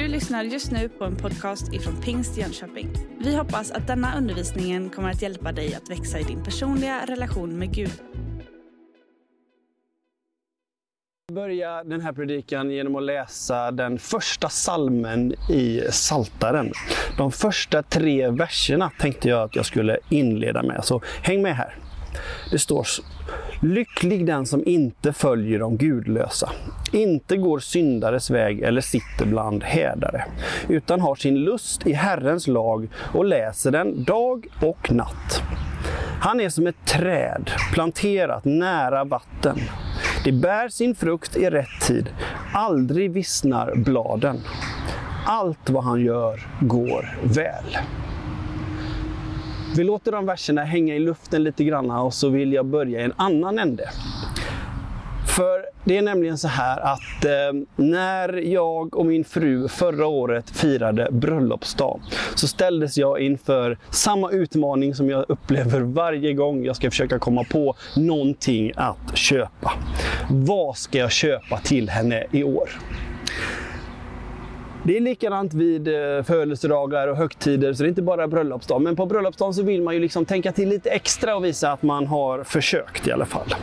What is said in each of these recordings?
Du lyssnar just nu på en podcast ifrån Pingst Jönköping. Vi hoppas att denna undervisning kommer att hjälpa dig att växa i din personliga relation med Gud. börja den här predikan genom att läsa den första salmen i Saltaren. De första tre verserna tänkte jag att jag skulle inleda med, så häng med här. Det står Lycklig den som inte följer de gudlösa, inte går syndares väg eller sitter bland hädare, utan har sin lust i Herrens lag och läser den dag och natt. Han är som ett träd planterat nära vatten. Det bär sin frukt i rätt tid, aldrig vissnar bladen. Allt vad han gör går väl. Vi låter de verserna hänga i luften lite grann och så vill jag börja i en annan ände. För det är nämligen så här att eh, när jag och min fru förra året firade bröllopsdag så ställdes jag inför samma utmaning som jag upplever varje gång jag ska försöka komma på någonting att köpa. Vad ska jag köpa till henne i år? Det är likadant vid eh, födelsedagar och högtider, så det är inte bara bröllopsdag. Men på bröllopsdagen så vill man ju liksom tänka till lite extra och visa att man har försökt i alla fall.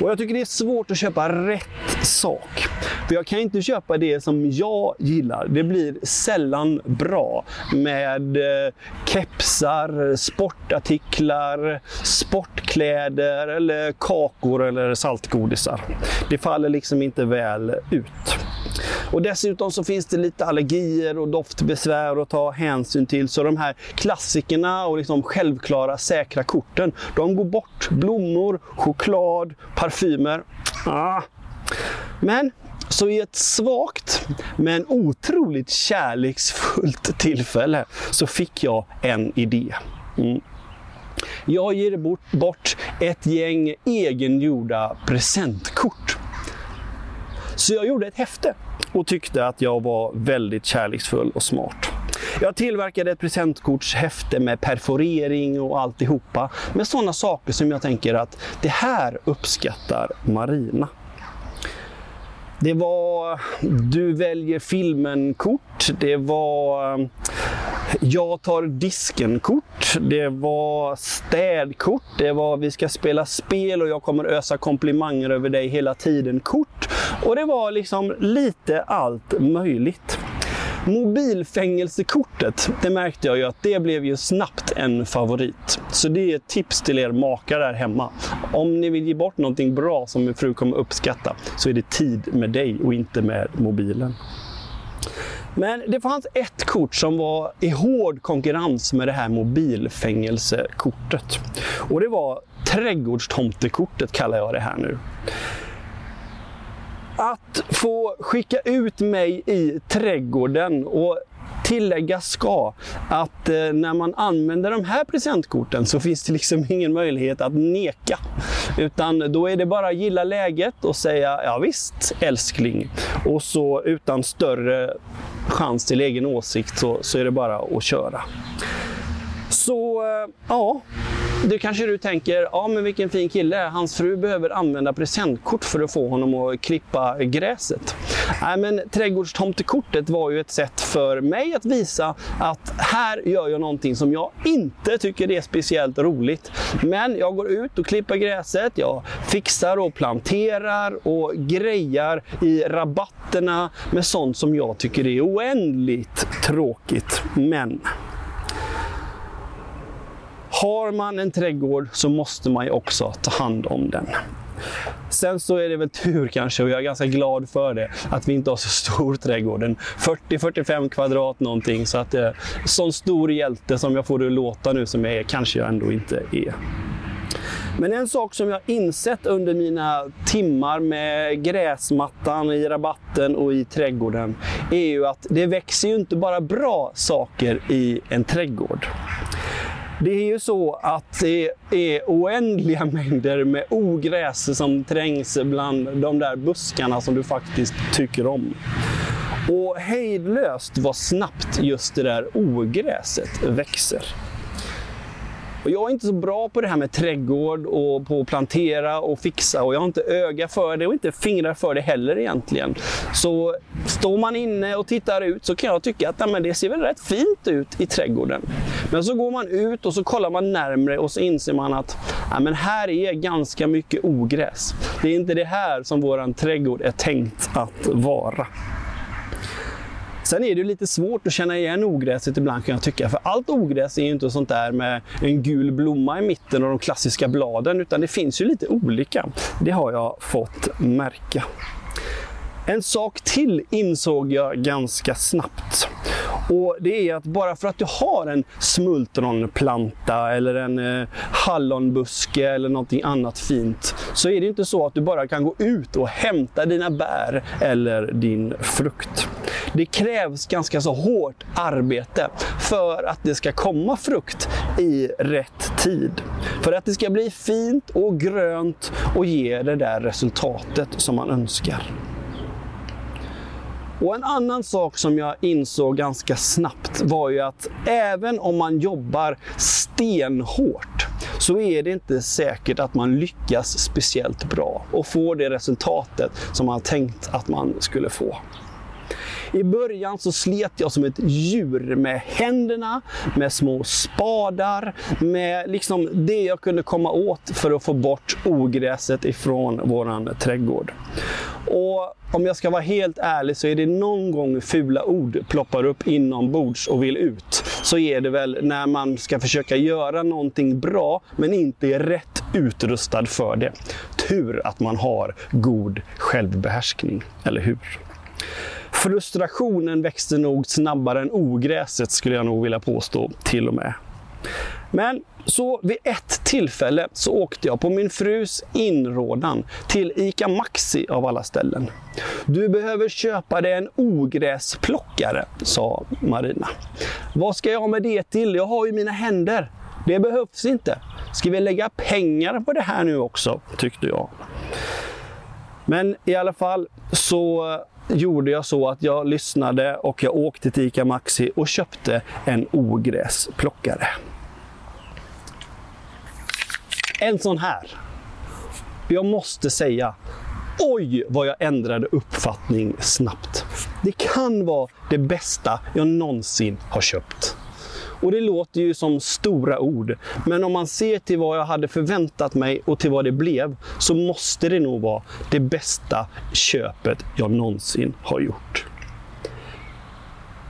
Och jag tycker det är svårt att köpa rätt sak. För jag kan inte köpa det som jag gillar. Det blir sällan bra med eh, kepsar, sportartiklar, sportkläder eller kakor eller saltgodisar. Det faller liksom inte väl ut. Och dessutom så finns det lite allergier och doftbesvär att ta hänsyn till. Så de här klassikerna och liksom självklara säkra korten, de går bort. Blommor, choklad, parfymer. Ah. Men så i ett svagt men otroligt kärleksfullt tillfälle så fick jag en idé. Mm. Jag ger bort, bort ett gäng egengjorda presentkort. Så jag gjorde ett häfte och tyckte att jag var väldigt kärleksfull och smart. Jag tillverkade ett presentkortshäfte med perforering och alltihopa. Med sådana saker som jag tänker att det här uppskattar Marina. Det var Du väljer filmen-kort. Det var eh, Jag tar disken-kort. Det var städkort. Det var Vi ska spela spel och jag kommer ösa komplimanger över dig hela tiden-kort. Och det var liksom lite allt möjligt. Mobilfängelsekortet, det märkte jag ju att det blev ju snabbt en favorit. Så det är ett tips till er makar där hemma. Om ni vill ge bort någonting bra som min fru kommer uppskatta så är det tid med dig och inte med mobilen. Men det fanns ett kort som var i hård konkurrens med det här mobilfängelsekortet. Och det var trädgårdstomtekortet kallar jag det här nu. Att få skicka ut mig i trädgården och tillägga ska att eh, när man använder de här presentkorten så finns det liksom ingen möjlighet att neka. Utan då är det bara att gilla läget och säga ja visst älskling. Och så utan större chans till egen åsikt så, så är det bara att köra. Så eh, ja, du kanske du tänker, ja men vilken fin kille, hans fru behöver använda presentkort för att få honom att klippa gräset. Nej men trädgårdstomtekortet var ju ett sätt för mig att visa att här gör jag någonting som jag inte tycker är speciellt roligt. Men jag går ut och klipper gräset, jag fixar och planterar och grejar i rabatterna med sånt som jag tycker är oändligt tråkigt. Men har man en trädgård så måste man ju också ta hand om den. Sen så är det väl tur kanske, och jag är ganska glad för det, att vi inte har så stor trädgård. 40-45 kvadrat någonting. Så att eh, sån stor hjälte som jag får det att låta nu som jag är, kanske jag ändå inte är. Men en sak som jag insett under mina timmar med gräsmattan i rabatten och i trädgården är ju att det växer ju inte bara bra saker i en trädgård. Det är ju så att det är oändliga mängder med ogräs som trängs bland de där buskarna som du faktiskt tycker om. Och hejdlöst vad snabbt just det där ogräset växer. Och jag är inte så bra på det här med trädgård och på att plantera och fixa och jag har inte öga för det och inte fingrar för det heller egentligen. Så står man inne och tittar ut så kan jag tycka att nej, det ser väl rätt fint ut i trädgården. Men så går man ut och så kollar man närmre och så inser man att nej, men här är ganska mycket ogräs. Det är inte det här som våran trädgård är tänkt att vara. Sen är det lite svårt att känna igen ogräset ibland kan jag tycka. För allt ogräs är ju inte sånt där med en gul blomma i mitten och de klassiska bladen. Utan det finns ju lite olika. Det har jag fått märka. En sak till insåg jag ganska snabbt. Och Det är att bara för att du har en smultronplanta eller en eh, hallonbuske eller någonting annat fint så är det inte så att du bara kan gå ut och hämta dina bär eller din frukt. Det krävs ganska så hårt arbete för att det ska komma frukt i rätt tid. För att det ska bli fint och grönt och ge det där resultatet som man önskar. Och en annan sak som jag insåg ganska snabbt var ju att även om man jobbar stenhårt så är det inte säkert att man lyckas speciellt bra och får det resultatet som man tänkt att man skulle få. I början så slet jag som ett djur med händerna, med små spadar, med liksom det jag kunde komma åt för att få bort ogräset ifrån våran trädgård. Och om jag ska vara helt ärlig så är det någon gång fula ord ploppar upp inombords och vill ut. Så är det väl när man ska försöka göra någonting bra men inte är rätt utrustad för det. Tur att man har god självbehärskning, eller hur? Frustrationen växte nog snabbare än ogräset skulle jag nog vilja påstå till och med. Men så vid ett tillfälle så åkte jag på min frus inrådan till ICA Maxi av alla ställen. Du behöver köpa dig en ogräsplockare, sa Marina. Vad ska jag ha med det till? Jag har ju mina händer. Det behövs inte. Ska vi lägga pengar på det här nu också, tyckte jag. Men i alla fall så eh, gjorde jag så att jag lyssnade och jag åkte till ICA Maxi och köpte en ogräsplockare. En sån här. Jag måste säga, oj vad jag ändrade uppfattning snabbt. Det kan vara det bästa jag någonsin har köpt. Och det låter ju som stora ord. Men om man ser till vad jag hade förväntat mig och till vad det blev så måste det nog vara det bästa köpet jag någonsin har gjort.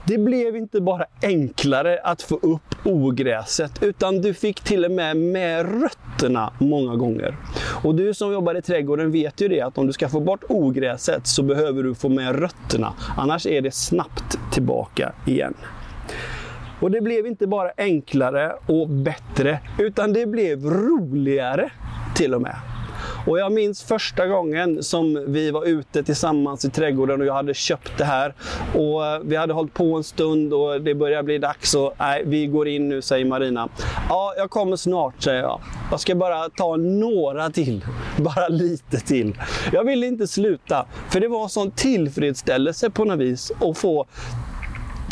Det blev inte bara enklare att få upp ogräset utan du fick till och med med rötterna många gånger. Och du som jobbar i trädgården vet ju det att om du ska få bort ogräset så behöver du få med rötterna. Annars är det snabbt tillbaka igen. Och det blev inte bara enklare och bättre, utan det blev roligare till och med. Och jag minns första gången som vi var ute tillsammans i trädgården och jag hade köpt det här. Och eh, vi hade hållit på en stund och det börjar bli dags och nej, vi går in nu, säger Marina. Ja, jag kommer snart, säger jag. Jag ska bara ta några till. Bara lite till. Jag ville inte sluta, för det var sån tillfredsställelse på något vis att få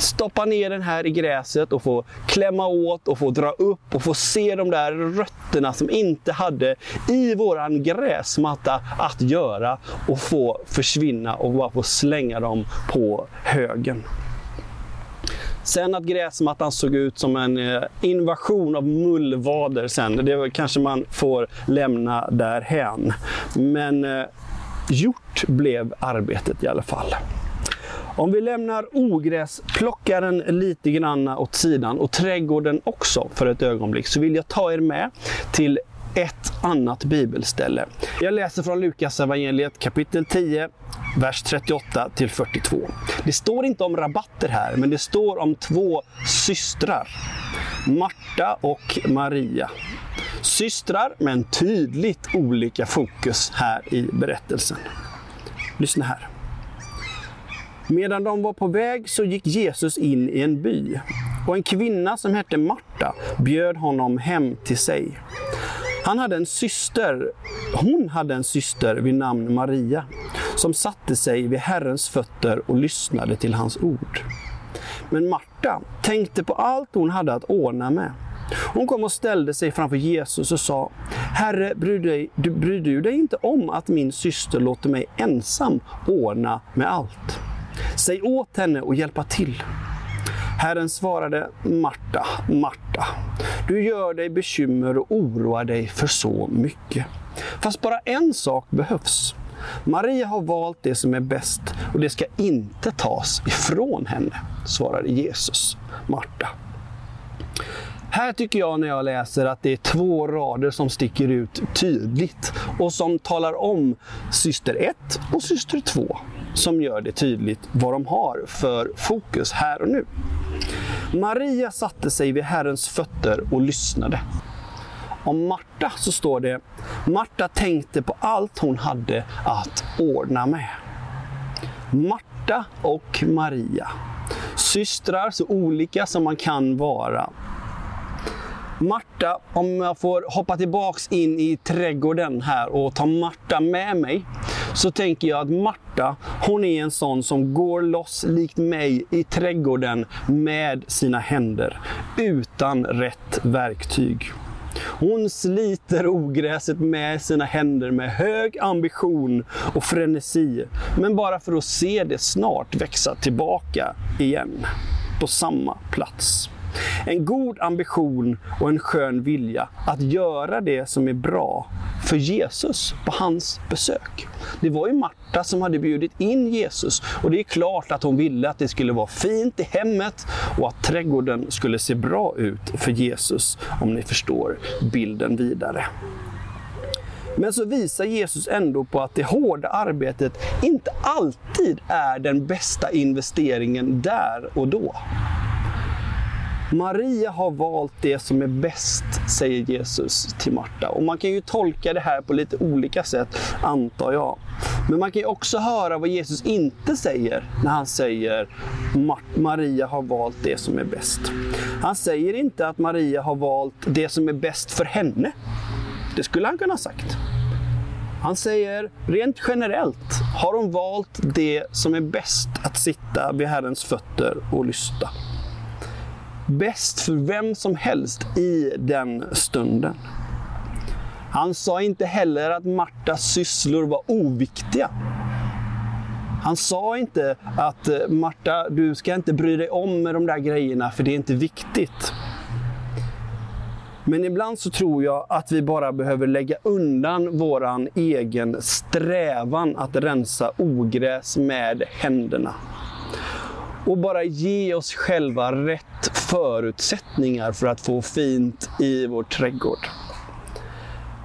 stoppa ner den här i gräset och få klämma åt och få dra upp och få se de där rötterna som inte hade i våran gräsmatta att göra och få försvinna och bara få slänga dem på högen. Sen att gräsmattan såg ut som en eh, invasion av mullvader sen, det kanske man får lämna därhän. Men eh, gjort blev arbetet i alla fall. Om vi lämnar ogräsplockaren lite grann åt sidan och trädgården också för ett ögonblick så vill jag ta er med till ett annat bibelställe. Jag läser från Lukas evangeliet kapitel 10, vers 38 till 42. Det står inte om rabatter här, men det står om två systrar. Marta och Maria. Systrar, men tydligt olika fokus här i berättelsen. Lyssna här. Medan de var på väg så gick Jesus in i en by och en kvinna som hette Marta bjöd honom hem till sig. Han hade en syster, hon hade en syster vid namn Maria som satte sig vid Herrens fötter och lyssnade till hans ord. Men Marta tänkte på allt hon hade att ordna med Hon kom och ställde sig framför Jesus och sa, Herre, bryr, dig, du, bryr du dig inte om att min syster låter mig ensam ordna med allt? Säg åt henne och hjälpa till. Herren svarade, Marta, Marta, du gör dig bekymmer och oroar dig för så mycket. Fast bara en sak behövs. Maria har valt det som är bäst och det ska inte tas ifrån henne, svarade Jesus Marta. Här tycker jag när jag läser att det är två rader som sticker ut tydligt och som talar om syster 1 och syster 2 som gör det tydligt vad de har för fokus här och nu. Maria satte sig vid Herrens fötter och lyssnade. Om Marta så står det, Marta tänkte på allt hon hade att ordna med. Marta och Maria. Systrar så olika som man kan vara. Marta, om jag får hoppa tillbaks in i trädgården här och ta Marta med mig, så tänker jag att Marta, hon är en sån som går loss likt mig i trädgården med sina händer, utan rätt verktyg. Hon sliter ogräset med sina händer med hög ambition och frenesi, men bara för att se det snart växa tillbaka igen på samma plats. En god ambition och en skön vilja att göra det som är bra för Jesus på hans besök. Det var ju Marta som hade bjudit in Jesus och det är klart att hon ville att det skulle vara fint i hemmet och att trädgården skulle se bra ut för Jesus, om ni förstår bilden vidare. Men så visar Jesus ändå på att det hårda arbetet inte alltid är den bästa investeringen där och då. Maria har valt det som är bäst, säger Jesus till Marta. Och man kan ju tolka det här på lite olika sätt, antar jag. Men man kan ju också höra vad Jesus inte säger när han säger Maria har valt det som är bäst. Han säger inte att Maria har valt det som är bäst för henne. Det skulle han kunna ha sagt. Han säger rent generellt har hon valt det som är bäst att sitta vid Herrens fötter och lyssna bäst för vem som helst i den stunden. Han sa inte heller att Martas sysslor var oviktiga. Han sa inte att eh, Marta, du ska inte bry dig om med de där grejerna för det är inte viktigt. Men ibland så tror jag att vi bara behöver lägga undan våran egen strävan att rensa ogräs med händerna och bara ge oss själva rätt förutsättningar för att få fint i vår trädgård.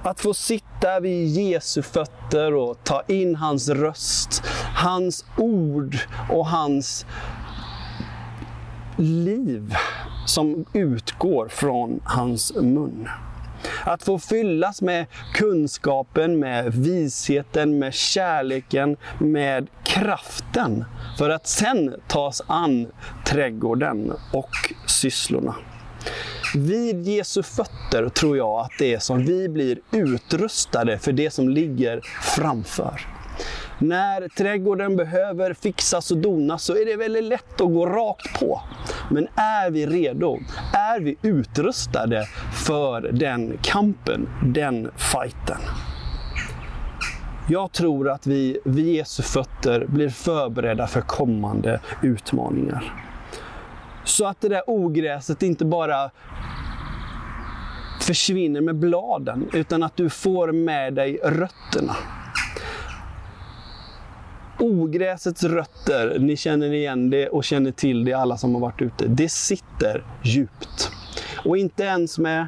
Att få sitta vid Jesu fötter och ta in hans röst, hans ord och hans liv som utgår från hans mun. Att få fyllas med kunskapen, med visheten, med kärleken, med kraften. För att sen tas an trädgården och sysslorna. Vid Jesu fötter tror jag att det är som vi blir utrustade för det som ligger framför. När trädgården behöver fixas och donas så är det väldigt lätt att gå rakt på. Men är vi redo? Är vi utrustade för den kampen, den fighten? Jag tror att vi vid Jesu fötter blir förberedda för kommande utmaningar. Så att det där ogräset inte bara försvinner med bladen, utan att du får med dig rötterna. Ogräsets rötter, ni känner igen det och känner till det alla som har varit ute, det sitter djupt. Och inte ens med,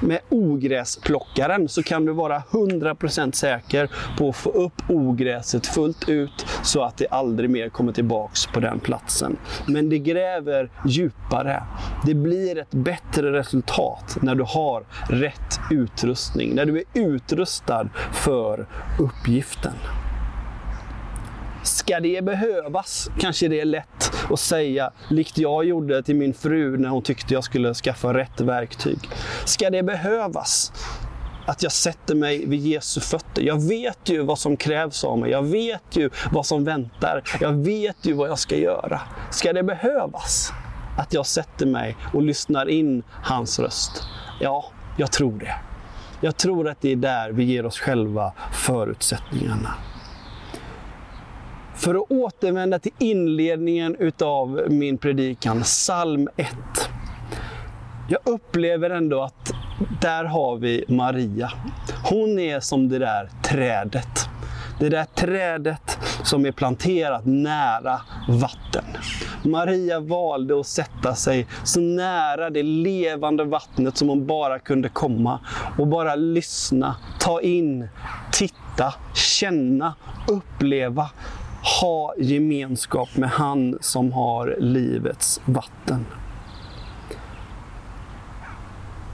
med ogräsplockaren så kan du vara 100% säker på att få upp ogräset fullt ut så att det aldrig mer kommer tillbaks på den platsen. Men det gräver djupare. Det blir ett bättre resultat när du har rätt utrustning, när du är utrustad för uppgiften. Ska det behövas? Kanske det är lätt att säga, likt jag gjorde till min fru när hon tyckte jag skulle skaffa rätt verktyg. Ska det behövas? att jag sätter mig vid Jesu fötter. Jag vet ju vad som krävs av mig. Jag vet ju vad som väntar. Jag vet ju vad jag ska göra. Ska det behövas att jag sätter mig och lyssnar in hans röst? Ja, jag tror det. Jag tror att det är där vi ger oss själva förutsättningarna. För att återvända till inledningen utav min predikan, psalm 1. Jag upplever ändå att där har vi Maria. Hon är som det där trädet. Det där trädet som är planterat nära vatten. Maria valde att sätta sig så nära det levande vattnet som hon bara kunde komma och bara lyssna, ta in, titta, känna, uppleva, ha gemenskap med han som har livets vatten.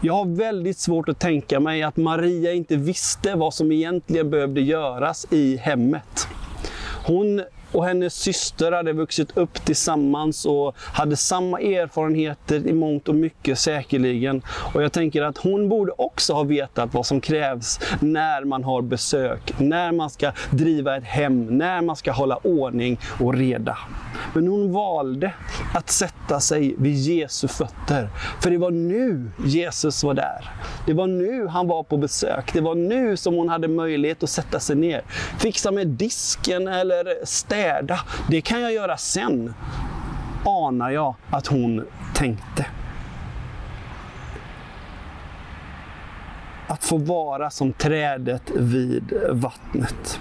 Jag har väldigt svårt att tänka mig att Maria inte visste vad som egentligen behövde göras i hemmet. Hon och hennes syster hade vuxit upp tillsammans och hade samma erfarenheter i mångt och mycket säkerligen. Och jag tänker att hon borde också ha vetat vad som krävs när man har besök, när man ska driva ett hem, när man ska hålla ordning och reda. Men hon valde att sätta sig vid Jesu fötter. För det var nu Jesus var där. Det var nu han var på besök. Det var nu som hon hade möjlighet att sätta sig ner. Fixa med disken eller städa, det kan jag göra sen. Anar jag att hon tänkte. Att få vara som trädet vid vattnet.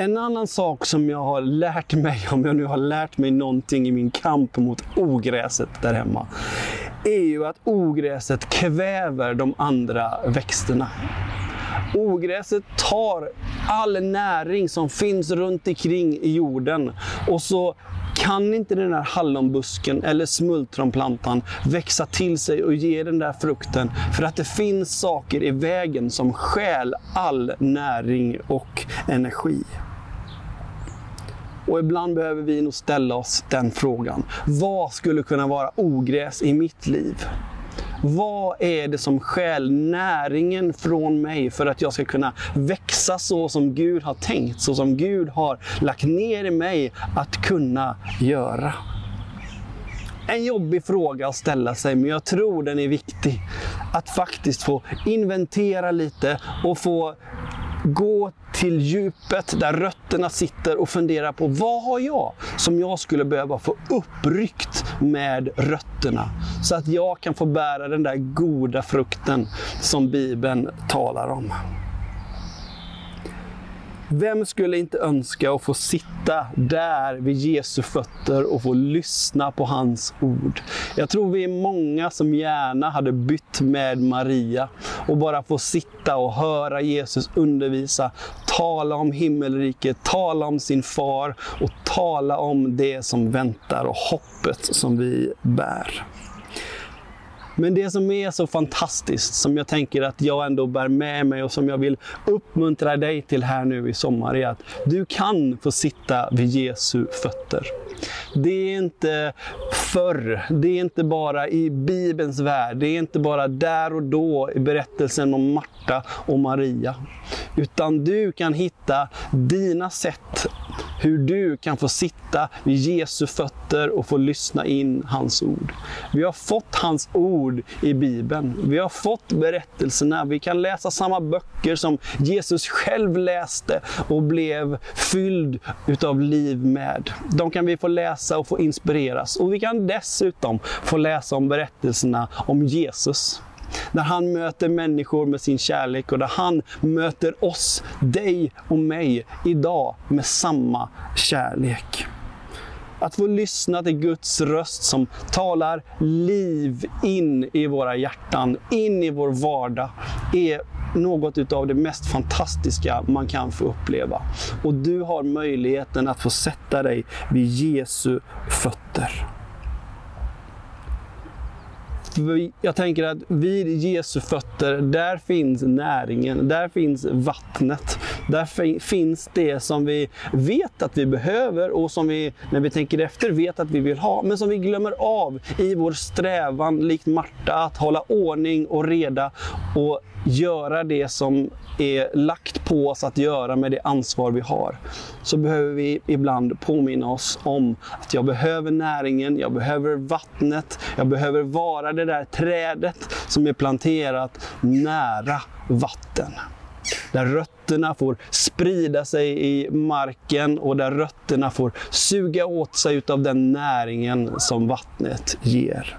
En annan sak som jag har lärt mig, om jag nu har lärt mig någonting i min kamp mot ogräset där hemma, är ju att ogräset kväver de andra växterna. Ogräset tar all näring som finns runt omkring i jorden och så kan inte den där hallonbusken eller smultronplantan växa till sig och ge den där frukten för att det finns saker i vägen som stjäl all näring och energi. Och ibland behöver vi nog ställa oss den frågan. Vad skulle kunna vara ogräs i mitt liv? Vad är det som stjäl näringen från mig för att jag ska kunna växa så som Gud har tänkt, så som Gud har lagt ner i mig att kunna göra? En jobbig fråga att ställa sig, men jag tror den är viktig. Att faktiskt få inventera lite och få gå till djupet där rötterna sitter och fundera på vad har jag som jag skulle behöva få uppryckt med rötterna så att jag kan få bära den där goda frukten som Bibeln talar om. Vem skulle inte önska att få sitta där vid Jesu fötter och få lyssna på hans ord? Jag tror vi är många som gärna hade bytt med Maria och bara få sitta och höra Jesus undervisa, tala om himmelriket, tala om sin far och tala om det som väntar och hoppet som vi bär. Men det som är så fantastiskt, som jag tänker att jag ändå bär med mig och som jag vill uppmuntra dig till här nu i sommar, är att du kan få sitta vid Jesu fötter. Det är inte förr, det är inte bara i Bibelns värld, det är inte bara där och då i berättelsen om Marta och Maria. Utan du kan hitta dina sätt hur du kan få sitta vid Jesu fötter och få lyssna in hans ord. Vi har fått hans ord i Bibeln. Vi har fått berättelserna. Vi kan läsa samma böcker som Jesus själv läste och blev fylld utav liv med. De kan vi få läsa och få inspireras. Och vi kan dessutom få läsa om berättelserna om Jesus. När han möter människor med sin kärlek och där han möter oss, dig och mig idag med samma kärlek. Att få lyssna till Guds röst som talar liv in i våra hjärtan, in i vår vardag, är något utav det mest fantastiska man kan få uppleva. Och du har möjligheten att få sätta dig vid Jesu fötter. Jag tänker att vid Jesu fötter, där finns näringen, där finns vattnet. Där finns det som vi vet att vi behöver och som vi, när vi tänker efter, vet att vi vill ha, men som vi glömmer av i vår strävan, likt Marta, att hålla ordning och reda och göra det som är lagt på oss att göra med det ansvar vi har. Så behöver vi ibland påminna oss om att jag behöver näringen, jag behöver vattnet, jag behöver vara det där trädet som är planterat nära vatten. Där rötterna rötterna får sprida sig i marken och där rötterna får suga åt sig av den näringen som vattnet ger.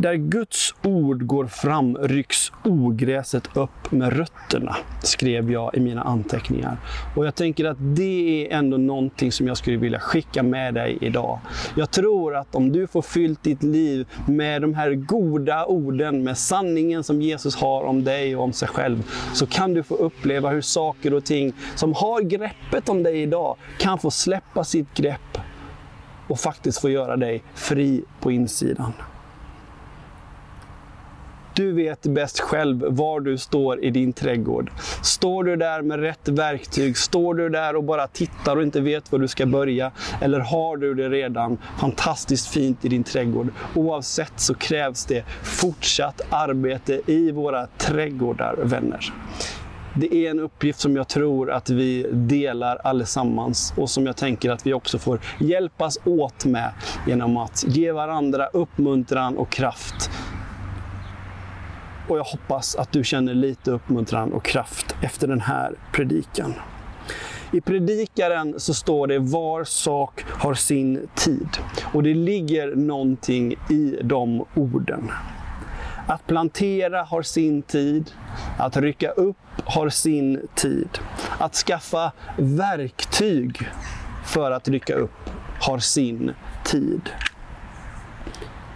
Där Guds ord går fram rycks ogräset upp med rötterna, skrev jag i mina anteckningar. Och jag tänker att det är ändå någonting som jag skulle vilja skicka med dig idag. Jag tror att om du får fyllt ditt liv med de här goda orden, med sanningen som Jesus har om dig och om sig själv, så kan du få uppleva hur saker och ting som har greppet om dig idag kan få släppa sitt grepp och faktiskt få göra dig fri på insidan. Du vet bäst själv var du står i din trädgård. Står du där med rätt verktyg? Står du där och bara tittar och inte vet var du ska börja? Eller har du det redan fantastiskt fint i din trädgård? Oavsett så krävs det fortsatt arbete i våra trädgårdar, vänner. Det är en uppgift som jag tror att vi delar allesammans och som jag tänker att vi också får hjälpas åt med genom att ge varandra uppmuntran och kraft och jag hoppas att du känner lite uppmuntran och kraft efter den här predikan. I predikaren så står det var sak har sin tid. Och det ligger någonting i de orden. Att plantera har sin tid. Att rycka upp har sin tid. Att skaffa verktyg för att rycka upp har sin tid.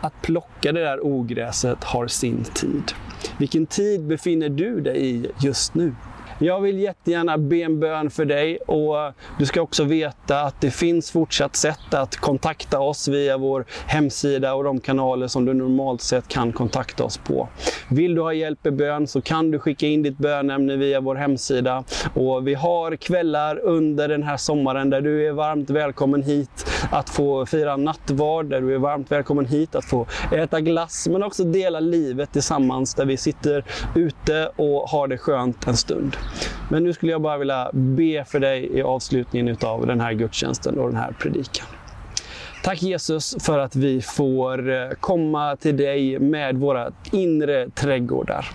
Att plocka det där ogräset har sin tid. Vilken tid befinner du dig i just nu? Jag vill jättegärna be en bön för dig och du ska också veta att det finns fortsatt sätt att kontakta oss via vår hemsida och de kanaler som du normalt sett kan kontakta oss på. Vill du ha hjälp i bön så kan du skicka in ditt bönämne via vår hemsida och vi har kvällar under den här sommaren där du är varmt välkommen hit att få fira nattvard, där du är varmt välkommen hit att få äta glass men också dela livet tillsammans där vi sitter ute och har det skönt en stund. Men nu skulle jag bara vilja be för dig i avslutningen av den här gudstjänsten och den här predikan. Tack Jesus för att vi får eh, komma till dig med våra inre trädgårdar.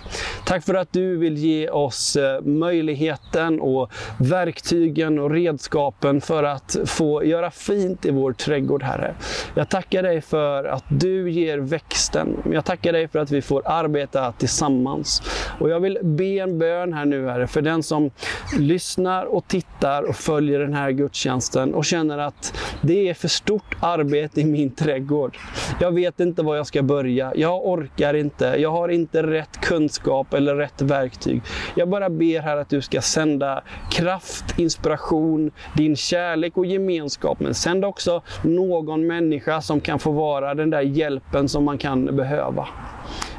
Tack för att du vill ge oss eh, möjligheten och verktygen och redskapen för att få göra fint i vår trädgård, Herre. Jag tackar dig för att du ger växten. Jag tackar dig för att vi får arbeta tillsammans. Och jag vill be en bön här nu, Herre, för den som lyssnar och tittar och följer den här gudstjänsten och känner att det är för stort arbete arbete i min trädgård. Jag vet inte var jag ska börja. Jag orkar inte. Jag har inte rätt kunskap eller rätt verktyg. Jag bara ber här att du ska sända kraft, inspiration, din kärlek och gemenskap. Men sänd också någon människa som kan få vara den där hjälpen som man kan behöva.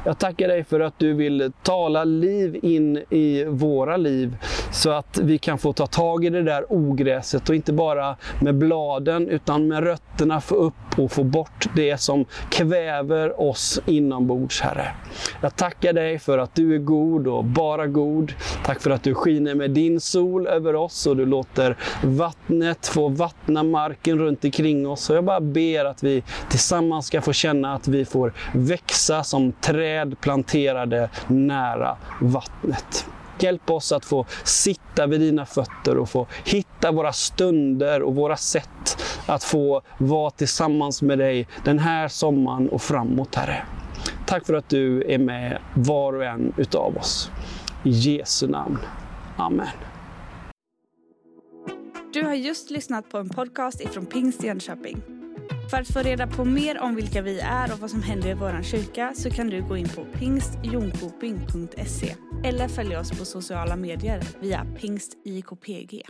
Jag tackar dig för att du vill tala liv in i våra liv så att vi kan få ta tag i det där ogräset och inte bara med bladen utan med rötterna få upp och få bort det som kväver oss inombords, Herre. Jag tackar dig för att du är god och bara god. Tack för att du skiner med din sol över oss och du låter vattnet få vattna marken runt omkring oss. Och jag bara ber att vi tillsammans ska få känna att vi får växa som träd planterade nära vattnet. Hjälp oss att få sitta vid dina fötter och få hitta våra stunder och våra sätt att få vara tillsammans med dig den här sommaren och framåt, Herre. Tack för att du är med var och en utav oss. I Jesu namn. Amen. Du har just lyssnat på en podcast ifrån Pingst Jönköping. För att få reda på mer om vilka vi är och vad som händer i vår kyrka så kan du gå in på pingstjonkoping.se eller följa oss på sociala medier via pingstjkpg.